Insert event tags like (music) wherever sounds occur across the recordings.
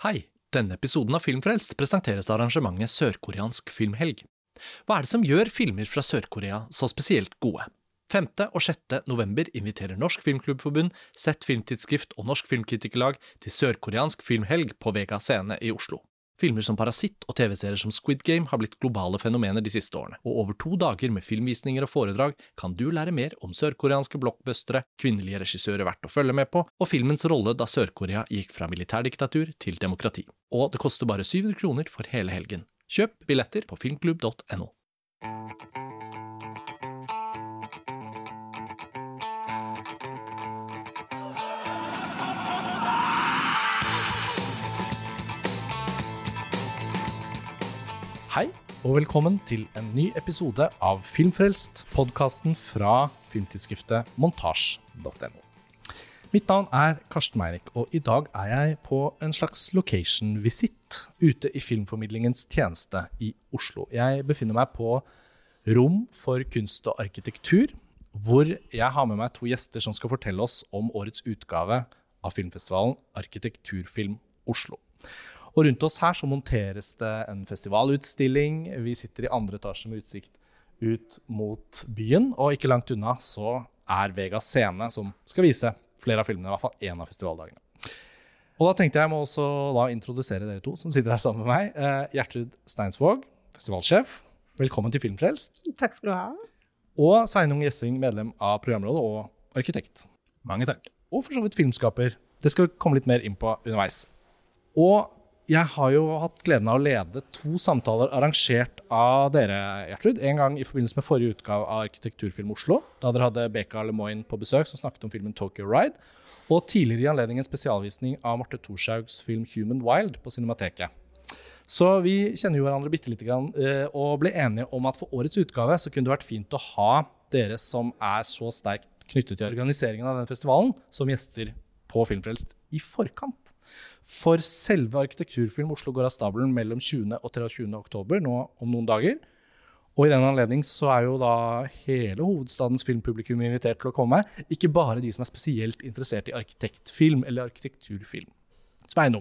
Hei, denne episoden av Filmfrelst presenteres av arrangementet Sørkoreansk filmhelg. Hva er det som gjør filmer fra Sør-Korea så spesielt gode? 5. og 6. november inviterer Norsk Filmklubbforbund, Sett Filmtidsskrift og Norsk Filmkritikerlag til sørkoreansk filmhelg på Vega Scene i Oslo. Filmer som Parasitt og TV-serier som Squid Game har blitt globale fenomener de siste årene, og over to dager med filmvisninger og foredrag kan du lære mer om sørkoreanske blockbustere, kvinnelige regissører verdt å følge med på, og filmens rolle da Sør-Korea gikk fra militærdiktatur til demokrati. Og det koster bare 700 kroner for hele helgen. Kjøp billetter på filmklubb.no. Hei, og velkommen til en ny episode av Filmfrelst, podkasten fra filmtidsskriftet montasj.no. Mitt navn er Karsten Meirik, og i dag er jeg på en slags location-visitt ute i Filmformidlingens tjeneste i Oslo. Jeg befinner meg på Rom for kunst og arkitektur, hvor jeg har med meg to gjester som skal fortelle oss om årets utgave av filmfestivalen Arkitekturfilm Oslo. Og rundt oss her så monteres det en festivalutstilling. Vi sitter i andre etasje med utsikt ut mot byen, og ikke langt unna så er Vegas Scene, som skal vise flere av filmene, i hvert fall én av festivaldagene. Og da tenkte jeg må også da introdusere dere to som sitter her sammen med meg. Eh, Gjertrud Steinsvåg, festivalsjef. Velkommen til Filmfrelst. Takk skal du ha. Og Sveinung Gjessing, medlem av programrådet og arkitekt. Mange takk. Og for så vidt filmskaper. Det skal vi komme litt mer inn på underveis. Og jeg har jo hatt gleden av å lede to samtaler arrangert av dere, Gjertrud. En gang i forbindelse med forrige utgave av Arkitekturfilm Oslo, da dere hadde Beka Lemoine på besøk, som snakket om filmen Tokyo Ride. Og tidligere i anledning en spesialvisning av Marte Thorshaugs film Human Wild på Cinemateket. Så vi kjenner jo hverandre bitte lite grann, eh, og ble enige om at for årets utgave så kunne det vært fint å ha dere som er så sterkt knyttet til organiseringen av denne festivalen, som gjester på Filmfrelst i forkant. For selve Arkitekturfilm Oslo går av stabelen mellom 20. og 23. oktober, nå om noen dager. Og i den anledning så er jo da hele hovedstadens filmpublikum invitert til å komme. Ikke bare de som er spesielt interessert i arkitektfilm eller arkitekturfilm. Sveino,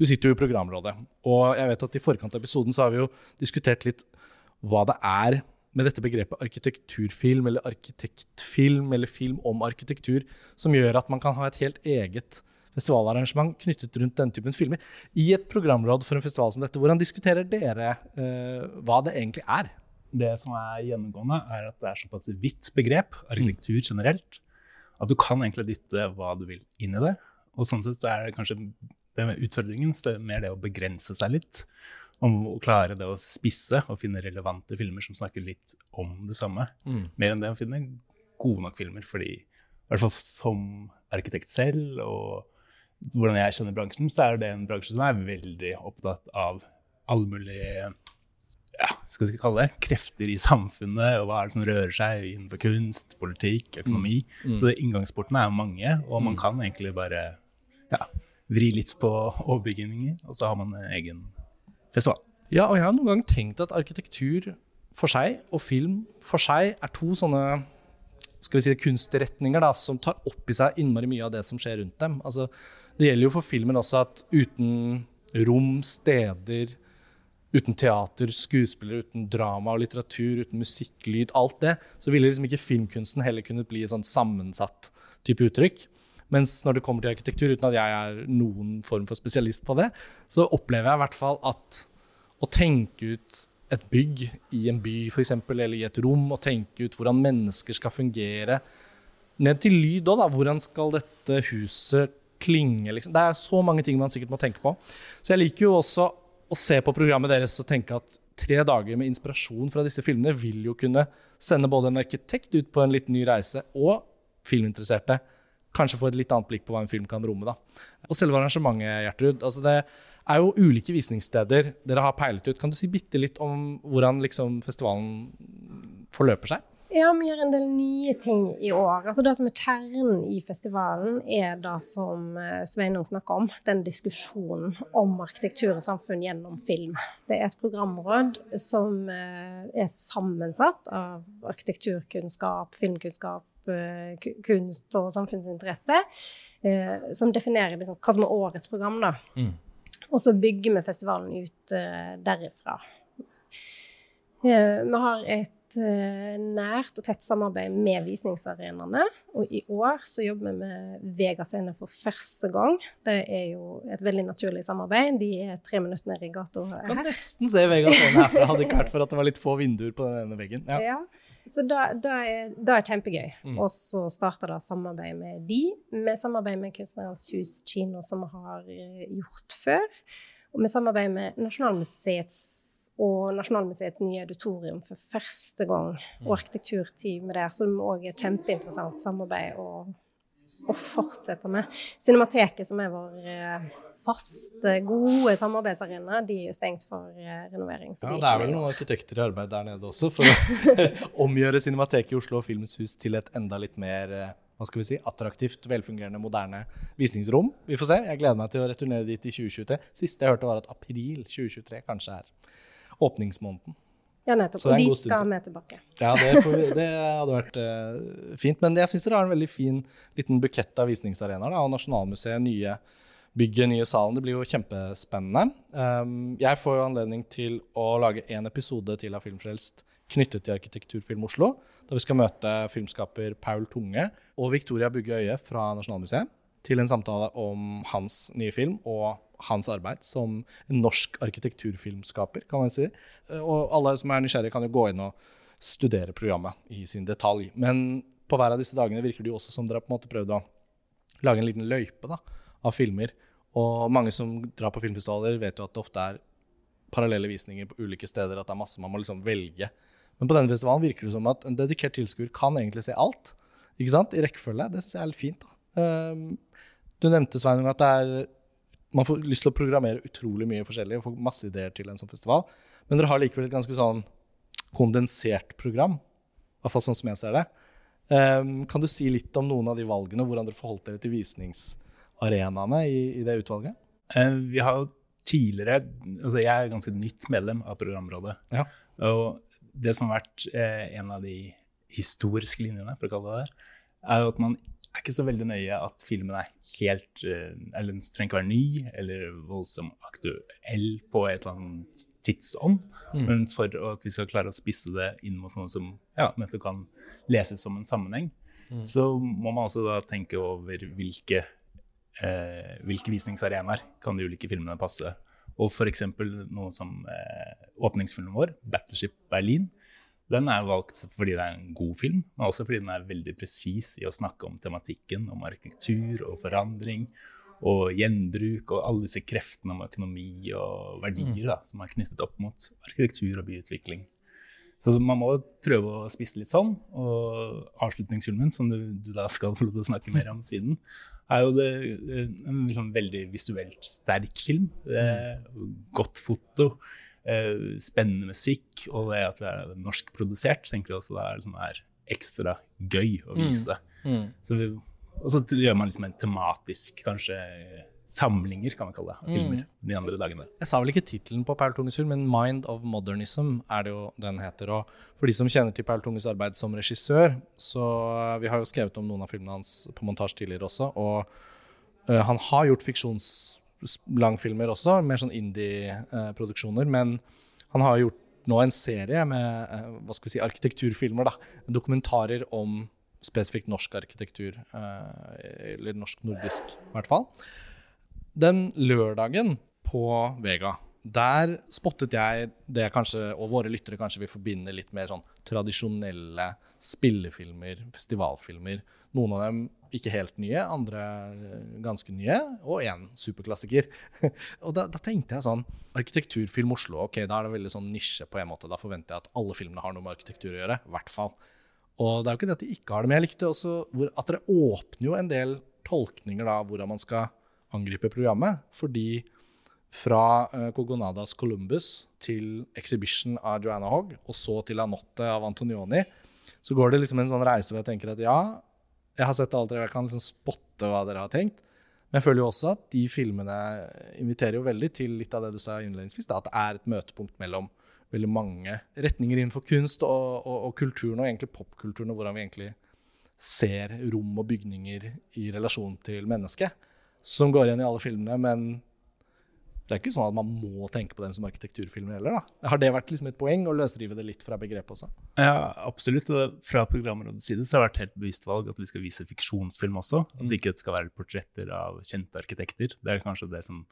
du sitter jo i programrådet, og jeg vet at i forkant av episoden så har vi jo diskutert litt hva det er med dette begrepet arkitekturfilm eller arkitektfilm eller film om arkitektur som gjør at man kan ha et helt eget festivalarrangement knyttet rundt den typen filmer. I et programråd for en festival som dette, hvordan diskuterer dere eh, hva det egentlig er? Det som er gjennomgående, er at det er såpass vidt begrep, arkitektur generelt, at du kan egentlig dytte hva du vil inn i det. Og sånn sett er det kanskje det med utfordringen det er mer det å begrense seg litt. Om å klare det å spisse og finne relevante filmer som snakker litt om det samme. Mm. Mer enn det å finne gode nok filmer. Fordi i hvert fall som arkitekt selv og hvordan jeg kjenner bransjen, så er det en bransje som er veldig opptatt av alle mulige ja, skal vi kalle det, krefter i samfunnet, og hva er det som rører seg innenfor kunst, politikk, økonomi. Mm. Mm. Så inngangsportene er mange, og man mm. kan egentlig bare ja, vri litt på overbygninger, og så har man egen festival. Ja, og jeg har noen gang tenkt at arkitektur for seg og film for seg er to sånne skal vi si, kunstretninger da, som tar opp i seg innmari mye av det som skjer rundt dem. Altså, det gjelder jo for filmen også at uten rom, steder, uten teater, skuespillere, uten drama og litteratur, uten musikk, lyd, alt det, så ville liksom ikke filmkunsten heller kunnet bli et sånn sammensatt type uttrykk. Mens når det kommer til arkitektur, uten at jeg er noen form for spesialist på det, så opplever jeg i hvert fall at å tenke ut et bygg i en by f.eks., eller i et rom, og tenke ut hvordan mennesker skal fungere, ned til lyd òg, da. Hvordan skal dette huset klinge, liksom. Det er så mange ting man sikkert må tenke på. Så jeg liker jo også å se på programmet deres og tenke at tre dager med inspirasjon fra disse filmene vil jo kunne sende både en arkitekt ut på en litt ny reise, og filminteresserte kanskje få et litt annet blikk på hva en film kan romme. da. Og selve arrangementet, Gjertrud. altså Det er jo ulike visningssteder dere har peilet ut. Kan du si bitte litt om hvordan liksom festivalen forløper seg? Ja, vi gjør en del nye ting i år. Altså Det som er kjernen i festivalen, er det som eh, Sveinung snakker om. Den diskusjonen om arkitektur og samfunn gjennom film. Det er et programråd som eh, er sammensatt av arkitekturkunnskap, filmkunnskap, kunst og samfunnsinteresse. Som definerer liksom hva som er årets program. da. Mm. Og så bygger vi festivalen ut uh, derifra. Uh, vi har et uh, nært og tett samarbeid med visningsarenaene. Og i år så jobber vi med Vega Scene for første gang. Det er jo et veldig naturlig samarbeid. De er tre minutter nede i gata her. Kan nesten se Vega Scene herfra, hadde ikke vært for at det var litt få vinduer på den ene veggen. Ja. ja. Så det er, er, kjempegøy. Mm. Og så starta det samarbeid med de. Vi samarbeider med Kunstnernes hus kino, som vi har eh, gjort før. Og vi samarbeider med Nasjonalmuseets og Nasjonalmuseets nye auditorium for første gang. Mm. Og arkitekturteamet der, som òg er et kjempeinteressant samarbeid å, å fortsette med. Cinemateket, som er vår eh, faste, gode samarbeidsarenaer, de er jo stengt for uh, renovering. ja, det er vel noen arkitekter i arbeid der nede også for å (laughs) omgjøre Cinemateket i Oslo og Filmens hus til et enda litt mer uh, hva skal vi si, attraktivt, velfungerende, moderne visningsrom. Vi får se. Jeg gleder meg til å returnere dit i 2023. Siste jeg hørte, var at april 2023 kanskje er åpningsmåneden. Ja, nettopp. Og dit skal vi tilbake. Ja, det, vi, det hadde vært uh, fint. Men jeg syns dere har en veldig fin liten bukett av visningsarenaer. Og Nasjonalmuseet, nye bygge nye salen. Det blir jo kjempespennende. Um, jeg får jo anledning til å lage en episode til av Filmfrelst knyttet til Arkitekturfilm Oslo, da vi skal møte filmskaper Paul Tunge og Victoria Bugge Øye fra Nasjonalmuseet til en samtale om hans nye film og hans arbeid som norsk arkitekturfilmskaper, kan man si. Og alle som er nysgjerrige, kan jo gå inn og studere programmet i sin detalj. Men på hver av disse dagene virker det jo også som dere har på en måte prøvd å lage en liten løype da, av filmer. Og mange som drar på filmfestivaler, vet jo at det ofte er parallelle visninger på ulike steder. At det er masse man må liksom velge. Men på denne festivalen virker det som at en dedikert tilskuer kan egentlig se alt. Ikke sant? I rekkefølge. Det syns jeg er litt fint. da. Um, du nevnte Sveinung, at det er, man får lyst til å programmere utrolig mye forskjellig og få masse ideer til en sånn festival. Men dere har likevel et ganske sånn kondensert program. I hvert fall sånn som jeg ser det. Um, kan du si litt om noen av de valgene, hvordan dere forholdt dere til visnings arenaene i, i det utvalget? Uh, vi har tidligere altså Jeg er ganske nytt medlem av programrådet. Ja. Og det som har vært uh, en av de historiske linjene, for å kalle det det, er jo at man er ikke så veldig nøye at filmen er helt uh, Eller den trenger ikke være ny eller voldsomt aktuell på et eller annet tidsånd. Mm. Men for at vi skal klare å spisse det inn mot noe som ja, nettopp kan leses som en sammenheng, mm. så må man også da tenke over hvilke eh, hvilke visningsarenaer kan de ulike filmene passe. Og f.eks. noe som eh, åpningsfilmen vår, 'Battleship Berlin', den er valgt fordi det er en god film, men også fordi den er veldig presis i å snakke om tematikken, om arkitektur og forandring og gjenbruk og alle disse kreftene om økonomi og verdier da, som er knyttet opp mot arkitektur og byutvikling. Så man må prøve å spisse litt sånn. Og avslutningsfilmen, som du, du da skal få lov til å snakke mer om siden, er jo det, en liksom veldig visuelt sterk film. Mm. Godt foto, eh, spennende musikk, og det at det er norskprodusert, tenker jeg også det er, liksom, er ekstra gøy å mm. vise. Mm. Mm. Så vi, og så gjør man litt mer tematisk, kanskje samlinger, kan man kalle det, av filmer mm. de andre dagene. Jeg sa vel ikke tittelen på Paul Tunges film, men 'Mind of Modernism' er det jo den heter. Og for de som kjenner til Paul Tunges arbeid som regissør, så Vi har jo skrevet om noen av filmene hans på montasje tidligere også, og uh, han har gjort fiksjonslangfilmer også, mer sånn indie-produksjoner, uh, men han har gjort nå en serie med uh, hva skal vi si, arkitekturfilmer, da, dokumentarer om spesifikt norsk arkitektur, eller norsk-nordisk i hvert fall. Den lørdagen på Vega, der spottet jeg det kanskje, og våre lyttere kanskje vil forbinde litt mer sånn tradisjonelle spillefilmer, festivalfilmer. Noen av dem ikke helt nye, andre ganske nye, og én superklassiker. (laughs) og da, da, tenkte jeg sånn Arkitekturfilm Oslo, ok, da er det veldig sånn nisje på en måte. Da forventer jeg at alle filmene har noe med arkitektur å gjøre. I hvert fall. Og det er jo ikke det at de ikke har det, men jeg likte også at dere åpner jo en del tolkninger da, hvordan man skal angripe programmet. Fordi fra uh, Kogonadas Columbus til Exhibition av Joanna Hogg, og så til Anotte av Antonioni, så går det liksom en sånn reise hvor jeg tenker at ja, jeg har sett alt dere, jeg kan liksom spotte hva dere har tenkt. Men jeg føler jo også at de filmene inviterer jo veldig til litt av det du sa innledningsvis, da, at det er et møtepunkt mellom veldig mange retninger innenfor kunst og, og, og kulturen, og egentlig popkulturen, og hvordan vi egentlig ser rom og bygninger i relasjon til mennesket som går igjen i alle filmene, men det er ikke sånn at man må tenke på dem som arkitekturfilmer heller. da. Har det vært liksom et poeng å løsrive det litt fra begrepet også? Ja, absolutt. Fra programrådets side så har det vært helt bevisst valg at vi skal vise fiksjonsfilm også. At det ikke skal være portretter av kjente arkitekter. Det er kanskje det som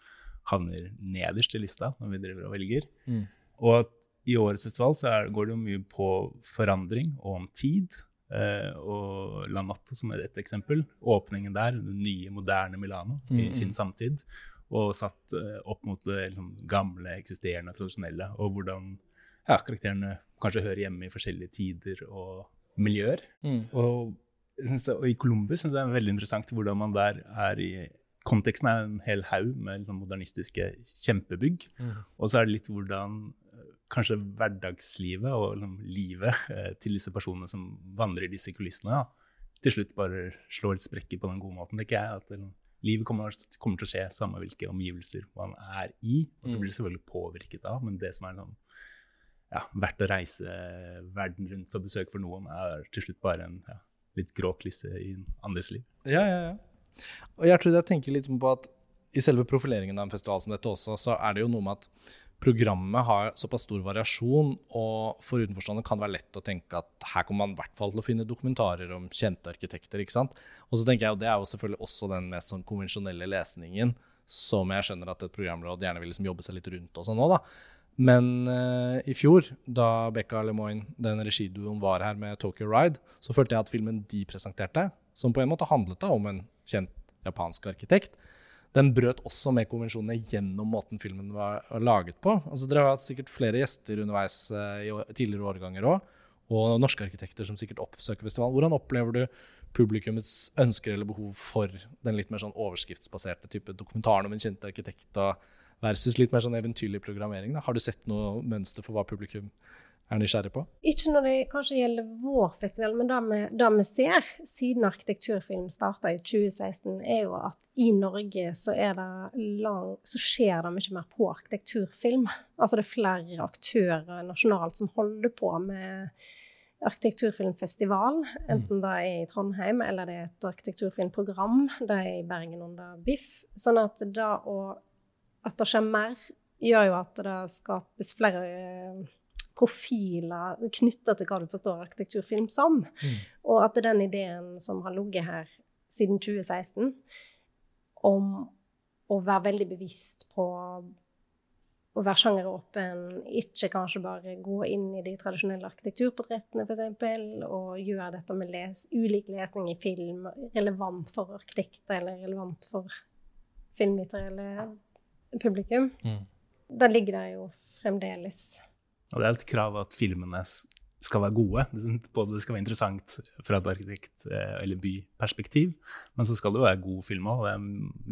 havner nederst i lista når vi driver og velger. Mm. Og at i årets festival så er, går det jo mye på forandring og om tid. Eh, og La Natta som er et eksempel. Åpningen der, det nye, moderne Milano i Mm, sin samtid. Og satt eh, opp mot det liksom, gamle, eksisterende, tradisjonelle. Og hvordan ja, karakterene kanskje hører hjemme i forskjellige tider og miljøer. Mm. Og, det, og i Columbus synes jeg det er veldig interessant hvordan man der er i Konteksten er en hel haug med liksom, modernistiske kjempebygg. Mm. Og så er det litt hvordan kanskje hverdagslivet og liksom, livet eh, til disse personene som vandrer i disse kulissene, da, til slutt bare slår sprekker på den gode måten, tenker jeg. at liksom, Livet kommer, kommer til å skje samme hvilke omgivelser man er i. Og så Mm. blir det selvfølgelig påvirket av, men det som er sånn, ja, verdt å reise verden rundt for besøk for noen, er til slutt bare en ja, litt grå klisse i andres liv. Ja, ja, ja. Og jeg tror jeg tenker litt på at i selve profileringen av en festival som dette også, så er det jo noe med at programmet har såpass stor variasjon, og for utenforstående kan det være lett å tenke at her kommer man i hvert fall til å finne dokumentarer om kjente arkitekter, ikke sant. Og så tenker jeg, og det er jo selvfølgelig også den mest sånn konvensjonelle lesningen, som jeg skjønner at et programråd gjerne vil liksom jobbe seg litt rundt og sånn òg, da. Men uh, i fjor, da Becca Lemoine, den regiduoen, var her med Tokyo Ride, så følte jeg at filmen de presenterte, som på en måte handlet da om en kjent japansk arkitekt, den brøt også med konvensjonene gjennom måten filmen var laget på. Altså, dere har hatt sikkert flere gjester underveis eh, i tidligere årganger òg, og norske arkitekter som sikkert oppsøker festivalen. Hvordan opplever du publikummets ønsker eller behov for den litt mer sånn overskriftsbaserte type dokumentaren om en kjent arkitekt versus litt mer sånn eventyrlig programmering? Da? Har du sett noe mønster for hva publikum er nysgjerrig på? Ikke når det kanskje gjelder vår festival, men det vi, det vi ser siden arkitekturfilm starta i 2016, er jo at i Norge så, det lang, så skjer det mye mer på arkitekturfilm. Altså det er flere aktører nasjonalt som holder på med arkitekturfilmfestival, enten det er i Trondheim eller det er et arkitekturfilmprogram. Det er i Bergen under BIFF. Sånn at det å at det skjer mer, gjør jo at det skapes flere profiler knytta til hva du forstår arkitekturfilm som. Og at den ideen som har ligget her siden 2016, om å være veldig bevisst på å være sjangeråpen, ikke kanskje bare gå inn i de tradisjonelle arkitekturportrettene, f.eks., og gjøre dette med les ulik lesning i film relevant for arkitekter, eller relevant for filmvitere eller publikum. Mm. Da ligger det jo fremdeles Og det er et krav at filmene skal være gode. Både det skal være interessant fra et arkitekt- eh, eller byperspektiv, men så skal det jo være god film òg. Det er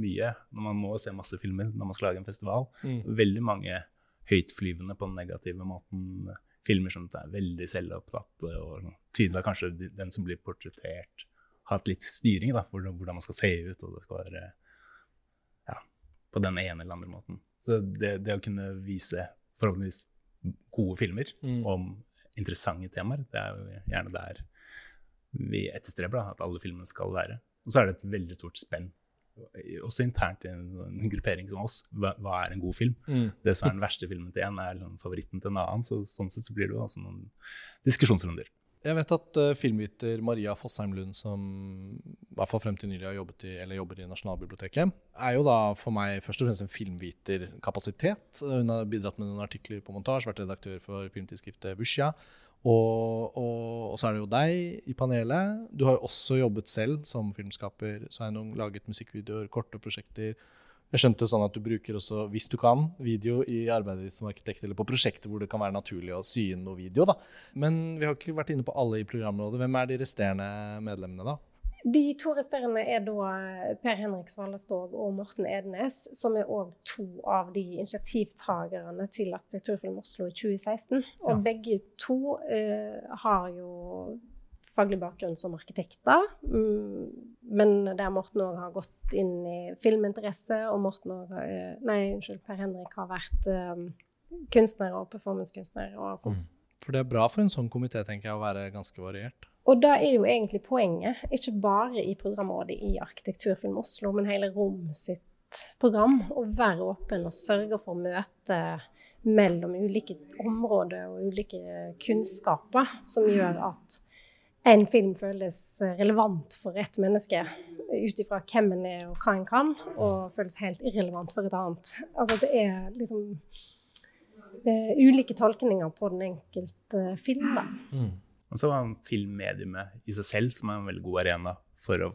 mye når man må se masse filmer når man skal lage en festival. Mm. Veldig mange høytflyvende på den negative måten. Filmer som er veldig selvopptatte, og tydelig kanskje den som blir portrettert, har hatt litt styring da, for hvordan man skal se ut, og det skal være ja, på den ene eller andre måten. Så det, det å kunne vise forhåpentligvis gode filmer Mm. om interessante temaer, det er jo gjerne der vi etterstreber da, at alle filmene skal være. Og så er det et veldig stort spenn, også internt i en, en gruppering som oss. Hva, hva er en god film? Mm. Det som er den verste filmen til en, er liksom favoritten til en annen. Så, sånn sett så blir det jo også noen diskusjonsrunder. Jeg vet at uh, filmviter Maria Fossheim Lund, som i hvert fall frem til nylig har jobbet i, eller jobber i Nasjonalbiblioteket, er jo da for meg først og fremst en filmviterkapasitet. Hun har bidratt med noen artikler på montasje, vært redaktør for filmtidsskriftet Vusja. Og, og, og så er det jo deg i panelet. Du har jo også jobbet selv som filmskaper, Sveinung. Laget musikkvideoer, korte prosjekter. Jeg skjønte sånn at du bruker også, hvis du kan, video i arbeidet ditt som arkitekt, eller på prosjekter hvor det kan være naturlig å sy inn noe video. da. Men vi har ikke vært inne på alle i programrådet. Hvem er de resterende medlemmene, da? De to resterende er da Per Henrik Svalestog og Morten Ednes, som er òg to av de initiativtakerne til Arkitekturfilm Oslo i 2016. Og Ja. begge to uh, har jo faglig bakgrunn som arkitekter, mm, men der Morten òg har gått inn i filminteresse, og Morten òg eh, Nei, unnskyld, Per Henrik har vært eh, kunstner og performancekunstner. Og Mm. For det er bra for en sånn komité, tenker jeg, å være ganske variert. Og det er jo egentlig poenget, ikke bare i programrådet i Arkitekturfilm Oslo, men hele ROM sitt program Å være åpen og sørge for å møte mellom ulike områder og ulike kunnskaper som gjør at en film føles relevant for ett menneske ut ifra hvem en er og hva en kan, og føles helt irrelevant for et annet. Altså det er liksom uh, ulike tolkninger på den enkelte filmen. Mm. Og så var filmmediumet i seg selv som er en veldig god arena for å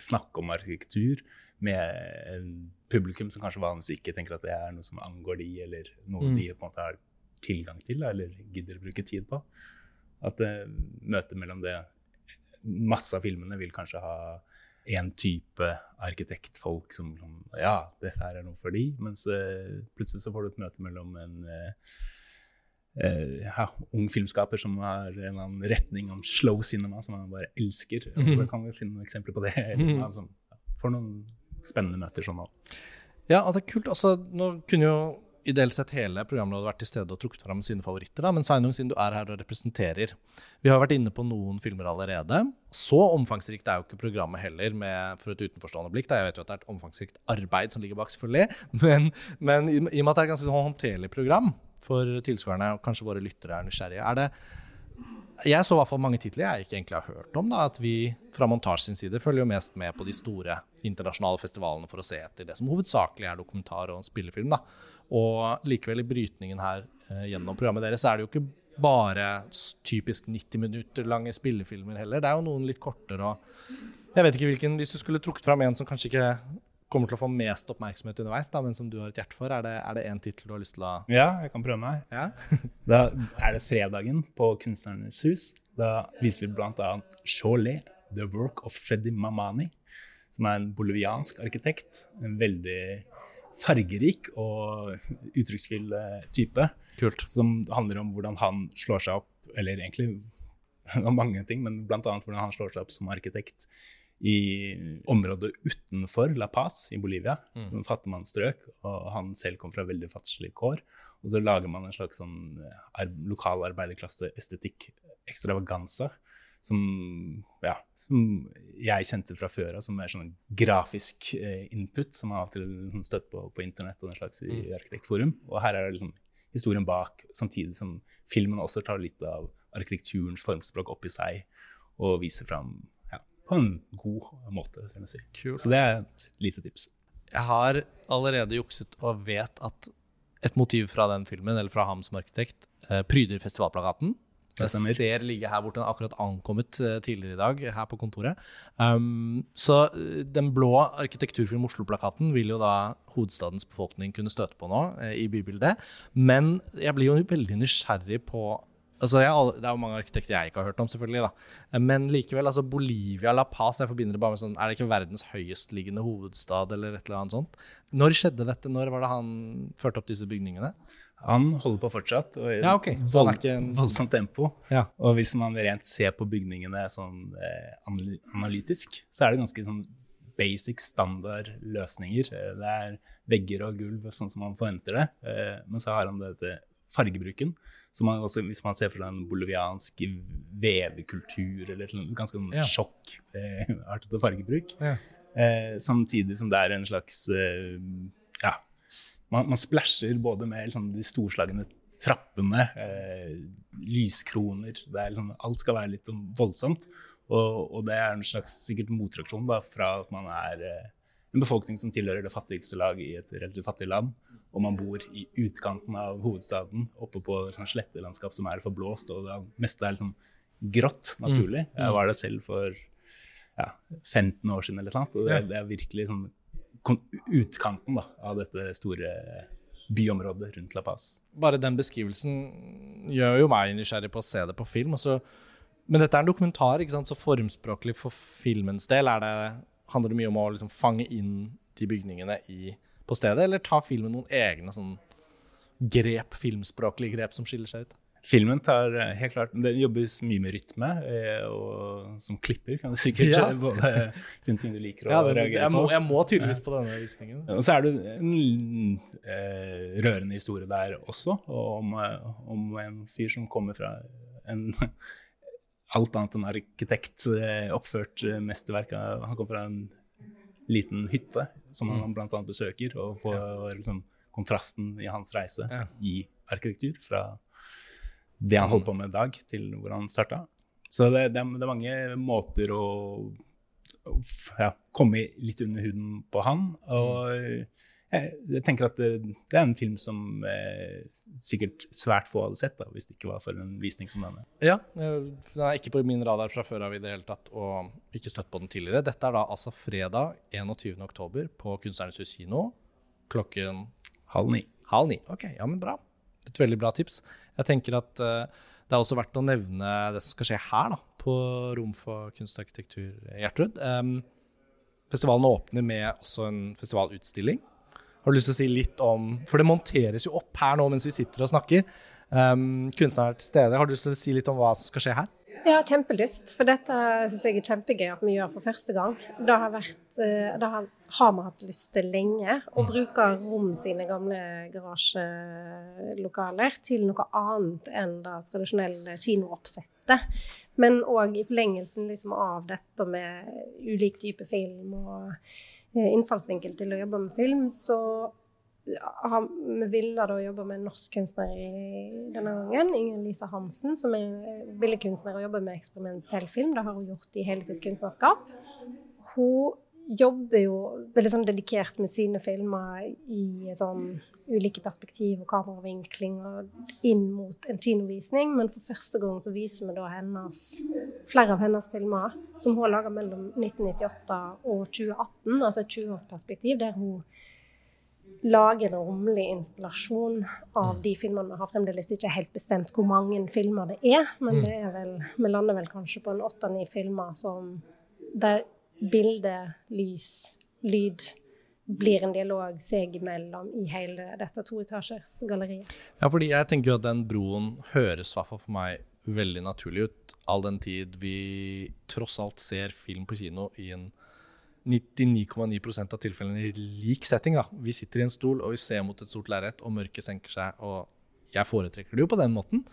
snakke om arkitektur med publikum som kanskje vanligvis ikke tenker at det er noe som angår de, eller noe mm. de på en måte har tilgang til, eller gidder å bruke tid på. At uh, møtet mellom det Masse av filmene vil kanskje ha en type arkitektfolk som Ja, dette her er noe for de, mens uh, plutselig så får du et møte mellom en uh, ja, ung filmskaper som har en eller annen retning om slow cinema som han bare elsker. Og da kan vi finne noen eksempler på det. Eller, altså, får noen spennende møter sånn òg. Ja, er kult. Altså, nå kunne jo ideelt sett hele programrådet vært til stede og trukket fram sine favoritter. Da. Men Sveinung, siden du er her og representerer Vi har vært inne på noen filmer allerede. Så omfangsrikt er jo ikke programmet heller, med, for et utenforstående blikk. Da. Jeg vet jo at det er et omfangsrikt arbeid som ligger bak, selvfølgelig. (laughs) Men, men i, i, og med at det er et ganske sånn håndterlig program for tilskuerne, og kanskje våre lyttere er nysgjerrige, er det jeg så i hvert fall mange titler jeg ikke egentlig har hørt om. da, At vi fra montasje sin side følger jo mest med på de store internasjonale festivalene for å se etter det som hovedsakelig er dokumentar og spillefilm. da. Og likevel i brytningen her eh, gjennom programmet deres er det jo ikke bare typisk 90 minutter lange spillefilmer heller. Det er jo noen litt kortere og Jeg vet ikke hvilken Hvis du skulle trukket fram en som kanskje ikke kommer til å få mest oppmerksomhet underveis, da, men som du har et hjerte for? Er det en tittel du har lyst til å Ja, jeg kan prøve meg. Ja? (laughs) da er det fredagen på Kunstnernes hus. Da viser vi bl.a. Cholet, The Work of Freddy Mamani, som er en boliviansk arkitekt. En veldig fargerik og uttrykksfull eh, type. Kult. Som handler om hvordan han slår seg opp, eller egentlig (laughs) om mange ting, men bl.a. hvordan han slår seg opp som arkitekt i området utenfor La Paz i Bolivia. Mm. Fattigmannsstrøk. Og han selv kom fra veldig fattigslige kår. Og så lager man en slags sånn eh, lokal arbeiderklasse-estetikk, extravaganza, som, ja, som jeg kjente fra før av som er sånn grafisk eh, input, som man av og til støtt på på internett og den slags i mm. Arkitektforum. Og her er det liksom historien bak, samtidig som filmen også tar litt av arkitekturens formspråk opp i seg og viser fram på en god måte. si. Så det er et lite tips. Jeg har allerede jukset og vet at et motiv fra den filmen, eller fra ham som arkitekt, eh, pryder festivalplakaten. Jeg ser ligge her borte, den akkurat ankommet eh, tidligere i dag her på kontoret. Um, så eh, den blå arkitekturfilm Oslo-plakaten vil jo da hovedstadens befolkning kunne støte på nå eh, i bybildet. Men jeg blir jo veldig nysgjerrig på Altså, jeg, det er jo mange arkitekter jeg ikke har hørt om, selvfølgelig. da. Men likevel, altså Bolivia, La Paz jeg forbinder det bare med sånn, Er det ikke verdens høyestliggende hovedstad, eller et eller annet sånt? Når skjedde dette? Når var det han førte opp disse bygningene? Han holder på fortsatt, og i ja, okay. vold, en... voldsomt tempo. Ja. Og hvis man rent ser på bygningene sånn eh, analytisk, så er det ganske sånn basic standard løsninger. Eh, det er vegger og gulv sånn som man forventer det. Eh, men så har han dette fargebruken. Så man også, hvis man ser for seg en boliviansk vevekultur eller et ganske sånn ja. sjokkartet eh, fargebruk, ja. eh, samtidig som det er en slags eh, Ja, man, man splæsjer både med liksom, de storslagne trappene, eh, lyskroner liksom, Alt skal være litt sånn voldsomt. Og, og, det er en slags sikkert motreaksjon da, fra at man er eh, en befolkning som tilhører det fattigste lag i et relativt fattig land og man bor i utkanten av hovedstaden, oppe på sånn slettelandskap som er forblåst, og det meste er liksom grått, naturlig. Mm. Jeg var der selv for ja, 15 år siden, eller noe. Og det, det er virkelig sånn utkanten da, av dette store byområdet rundt La Paz. Bare den beskrivelsen gjør jo meg nysgjerrig på å se det på film. Også. Men dette er en dokumentar, ikke sant? så formspråklig for filmens del det, handler det mye om å liksom fange inn de bygningene i på stedet, eller tar filmen noen egne sånn grep, filmspråklige grep som skiller seg ut? Filmen tar eh, helt klart Den jobbes mye med rytme, eh, og som klipper kan du sikkert ja. (laughs) både finne ting du liker ja, det, reagere jeg må, Jeg må tydeligvis på denne visningen. Og så er det en eh, rørende historie der også, om, om, en fyr som kommer fra en (laughs) alt annet enn arkitekt oppført mesterverk. Han kommer fra en liten hytte som han bl.a. besøker, og får liksom, kontrasten i hans reise Ja. i arkitektur fra det han holdt på med i dag, til hvor han starta. Så det, det, det er mange måter å, å ja, komme litt under huden på han. Og jeg, jeg tenker at det, det er en film som eh, sikkert svært få hadde sett da, hvis det ikke var for en visning som denne. Ja, eh, den er ikke på min radar fra før av i det hele tatt, og ikke støtt på den tidligere. Dette er da altså fredag 21. oktober på Kunstnernes hus kino klokken Halv ni. halv ni. Ok, ja, men bra. Et veldig bra tips. Jeg tenker at eh, det er også verdt å nevne det som skal skje her, da, på Rom for kunst og arkitektur Gjertrud. Festivalen åpner med også en festivalutstilling. Har du lyst til å si litt om For det monteres jo opp her nå mens vi sitter og snakker. Um, kunstneren er til stede. Har du lyst til å si litt om hva som skal skje her? Ja, kjempelyst. For dette syns jeg er kjempegøy at vi gjør for første gang. Det har, vært, eh, det har, har vi hatt lyst til lenge. Å bruke Rom sine gamle garasjelokaler til noe annet enn det tradisjonelle kinooppsettet. Men òg i forlengelsen liksom av dette med ulik type film og eh, innfallsvinkel til å jobbe med film, så vi ville da jobbe med en norsk kunstner i denne gangen. Inger Lisa Hansen, som er billedkunstner og jobber med eksperimentell film. Det har hun gjort i hele sitt kunstnerskap. Hun jobber jo veldig sånn dedikert med sine filmer i sånn ulike perspektiv og kameravinkling og inn mot en kinovisning. Men for første gang så viser vi da hennes, flere av hennes filmer som hun har laga mellom 1998 og 2018, altså et 20-årsperspektiv, der hun lage en rommelig installasjon av de filmene. Vi har fremdeles ikke helt bestemt hvor mange filmer det er, men det er vel, vi lander vel kanskje på en åtte-ni filmer som, der bilde, lys, lyd blir en dialog seg imellom i hele dette toetasjers galleriet. Ja, fordi jeg tenker jo at den broen høres i hvert fall for meg veldig naturlig ut, all den tid vi tross alt ser film på kino i en 99,9% av tilfellene i lik setting. da. Vi sitter i en stol og vi ser mot et stort lerret, og mørket senker seg. og Jeg foretrekker det jo på den måten.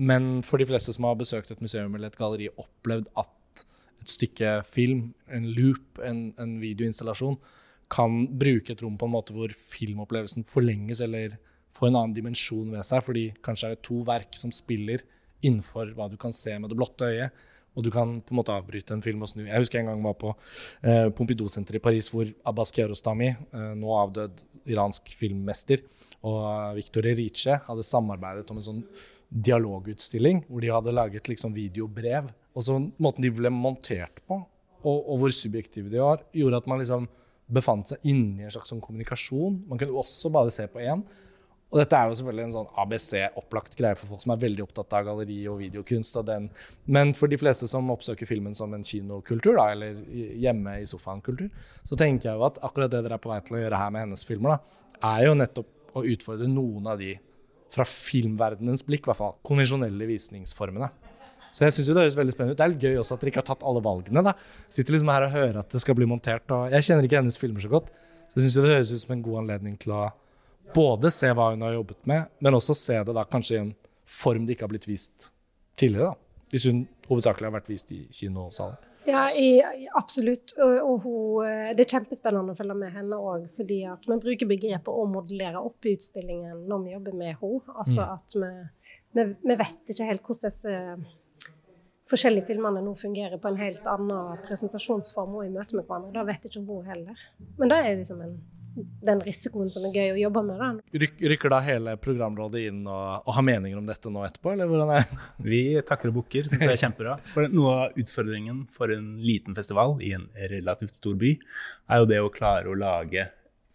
Men for de fleste som har besøkt et museum eller et galleri, opplevd at et stykke film, en loop, en, en videoinstallasjon, kan bruke et rom på en måte hvor filmopplevelsen forlenges eller får en annen dimensjon ved seg, fordi kanskje er det to verk som spiller innenfor hva du kan se med det blotte øyet, og du kan på en måte avbryte en film og snu. Jeg husker en gang jeg var på eh, Pompidou-senteret i Paris, hvor Abbas Kiarostami, eh, nå avdød iransk filmmester, og eh, Victor Erice hadde samarbeidet om en sånn dialogutstilling, hvor de hadde laget liksom videobrev. Og så måten de ble montert på, og, og hvor subjektive de var, gjorde at man liksom befant seg inni en slags sånn kommunikasjon. Man kunne også bare se på én. Og dette er jo selvfølgelig en sånn ABC-opplagt greie for folk som er veldig opptatt av galleri og videokunst. Og den. Men for de fleste som oppsøker filmen som en kinokultur, da, eller hjemme i sofaen-kultur, så tenker jeg jo at akkurat det dere er på vei til å gjøre her med hennes filmer, da, er jo nettopp å utfordre noen av de, fra filmverdenens blikk, i hvert fall, konvensjonelle visningsformene. Så jeg synes jo det høres veldig spennende ut. Det er litt gøy også at dere ikke har tatt alle valgene. da. Sitter liksom her og hører at det skal bli montert. og Jeg kjenner ikke hennes filmer så godt, så jeg syns det høres ut som en god anledning til å både se hva hun har jobbet med, men også se det da kanskje i en form det ikke har blitt vist tidligere. da. Hvis hun hovedsakelig har vært vist i kinosaler. Ja, i, absolutt. Og, og hun, eh, det er kjempespennende å følge med henne òg, fordi at vi bruker begrepet å modellere opp i utstillingen når vi jobber med henne. Altså at vi, vi, vi vet ikke helt hvordan disse forskjellige filmene nå fungerer på en helt annen presentasjonsform og i møte med hverandre. Det vet ikke hun heller. Men det er liksom en, den risikoen som er gøy å jobbe med. da. Rykker da hele programrådet inn og, og har meninger om dette nå etterpå, eller hvordan er det? Vi takker og bukker, syns det er kjempebra. For noe av utfordringen for en liten festival i en relativt stor by, er jo det å klare å lage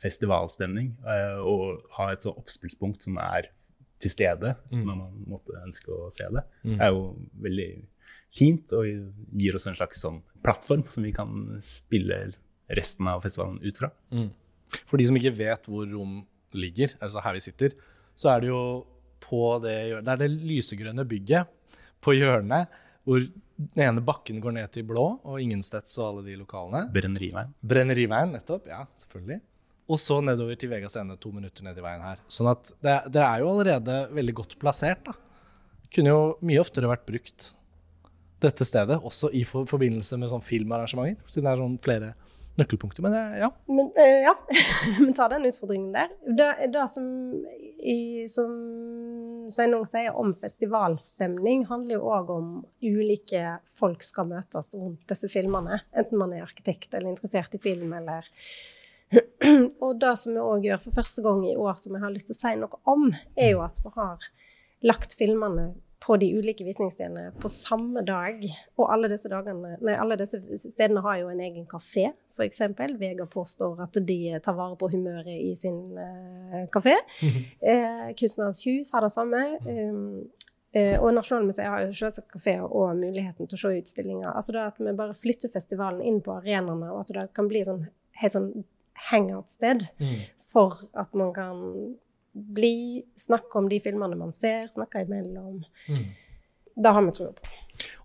festivalstemning eh, og ha et sånn oppspillspunkt som er til stede når man måtte ønske å se det. Det er jo veldig fint og gir oss en slags sånn plattform som vi kan spille resten av festivalen ut fra. For de som ikke vet hvor rom ligger, altså her vi sitter, så er det jo på det hjørnet Det er det lysegrønne bygget på hjørnet hvor den ene bakken går ned til blå, og Ingensteds og alle de lokalene. Brenneriveien. Brenneriveien, nettopp. Ja, selvfølgelig. Og så nedover til Vegas Ende, to minutter ned i veien her. Sånn at det, det er jo allerede veldig godt plassert, da. Kunne jo mye oftere vært brukt dette stedet, også i forbindelse med sånn filmarrangementer, siden det er sånn flere nøkkelpunkter. Men det, ja. Men eh, ja, (laughs) vi tar den utfordringen der. Det, det som, i, som Sveinung sier om festivalstemning, handler jo òg om ulike folk skal møtes rundt disse filmene. Enten man er arkitekt eller interessert i film, eller (clears throat) Og det som vi òg gjør for første gang i år, som jeg har lyst til å si noe om, er jo at vi har lagt filmene på de ulike visningsstedene på samme dag. Og alle disse, dagene, nei, alle disse stedene har jo en egen kafé, f.eks. Vega påstår at de tar vare på humøret i sin uh, kafé. Eh, Kunstnernes hus har det samme. Um, uh, og Nasjonalmuseet har jo selvsagt kafeer og muligheten til å se utstillinger. Altså det at vi bare flytter festivalen inn på arenaene, og at det kan bli sånn, helt sånn hangout-sted Mm. for at man kan bli, snakke om de filmene man ser, snakke imellom. Mm. Det har vi tro på.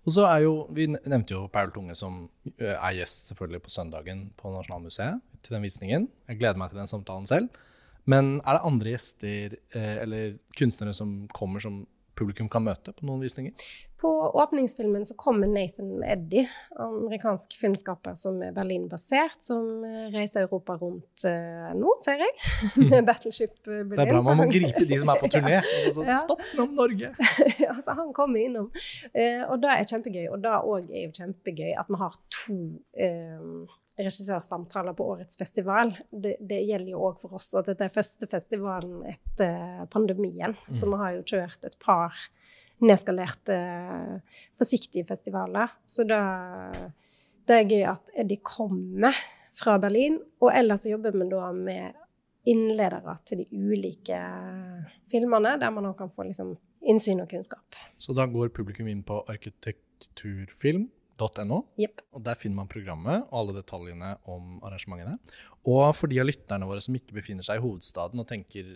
Og så er jo, Vi nevnte jo Paul Tunge, som er gjest selvfølgelig på søndagen på Nasjonalmuseet til den visningen. Jeg gleder meg til den samtalen selv. Men er det andre gjester eh, eller kunstnere som kommer som publikum kan møte på noen visninger? På åpningsfilmen så kommer Nathan Eddy, amerikansk filmskaper som er Berlin-basert, som reiser Europa rundt eh, nå, ser jeg, (laughs) med Battleship Berlin. Det er bra man må gripe de som er på (laughs) turné. Altså, sånn, Ja. Stopp om Norge! (laughs) ja, så han kommer innom. Eh, og det er kjempegøy. Og det òg er jo kjempegøy at vi har to eh, regissørsamtaler på årets festival. Det, det gjelder jo òg for oss at dette er første festivalen etter pandemien. Så vi har jo kjørt et par nedskalerte, forsiktige festivaler. Så da, det er gøy at de kommer fra Berlin. Og ellers så jobber vi da med innledere til de ulike filmene, der man også kan få liksom innsyn og kunnskap. Så da går publikum inn på arkitekturfilm.no. Yep. Og Der finner man programmet og alle detaljene om arrangementene. Og for de av lytterne våre som ikke befinner seg i hovedstaden og tenker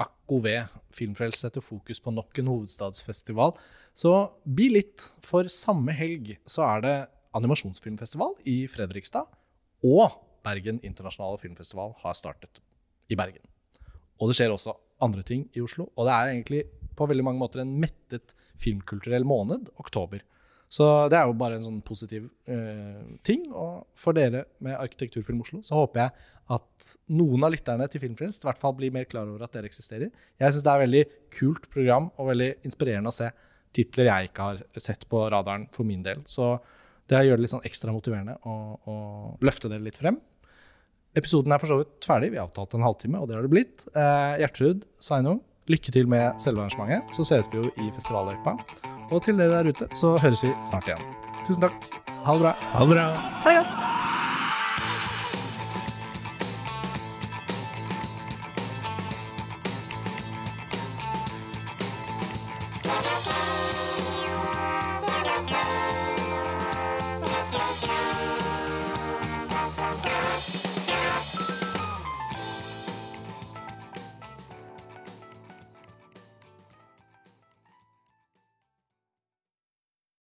akko ved Filmfrelst setter fokus på nok en hovedstadsfestival, så bi litt. For samme helg så er det animasjonsfilmfestival i Fredrikstad. Og Bergen internasjonale filmfestival har startet i Bergen. Og det skjer også andre ting i Oslo. Og det er egentlig på veldig mange måter en mettet filmkulturell måned, oktober. Så det er jo bare en sånn positiv eh, ting. Og for dere med Arkitekturfilm Oslo, så håper jeg at noen av lytterne til Filmfrelst i hvert fall blir mer klar over at dere eksisterer. Jeg syns det er et veldig kult program og veldig inspirerende å se titler jeg ikke har sett på radaren for min del. Så det gjør det litt sånn ekstra motiverende å, løfte dere litt frem. Episoden er for så vidt ferdig. Vi har avtalt en halvtime, og det har det blitt. Eh, Gjertrud Sveinung, lykke til med selve arrangementet. Så ses vi jo i festivalløypa. Og til dere der ute, så høres vi snart igjen. Tusen takk. Ha det bra. Ha det bra. Ha det godt!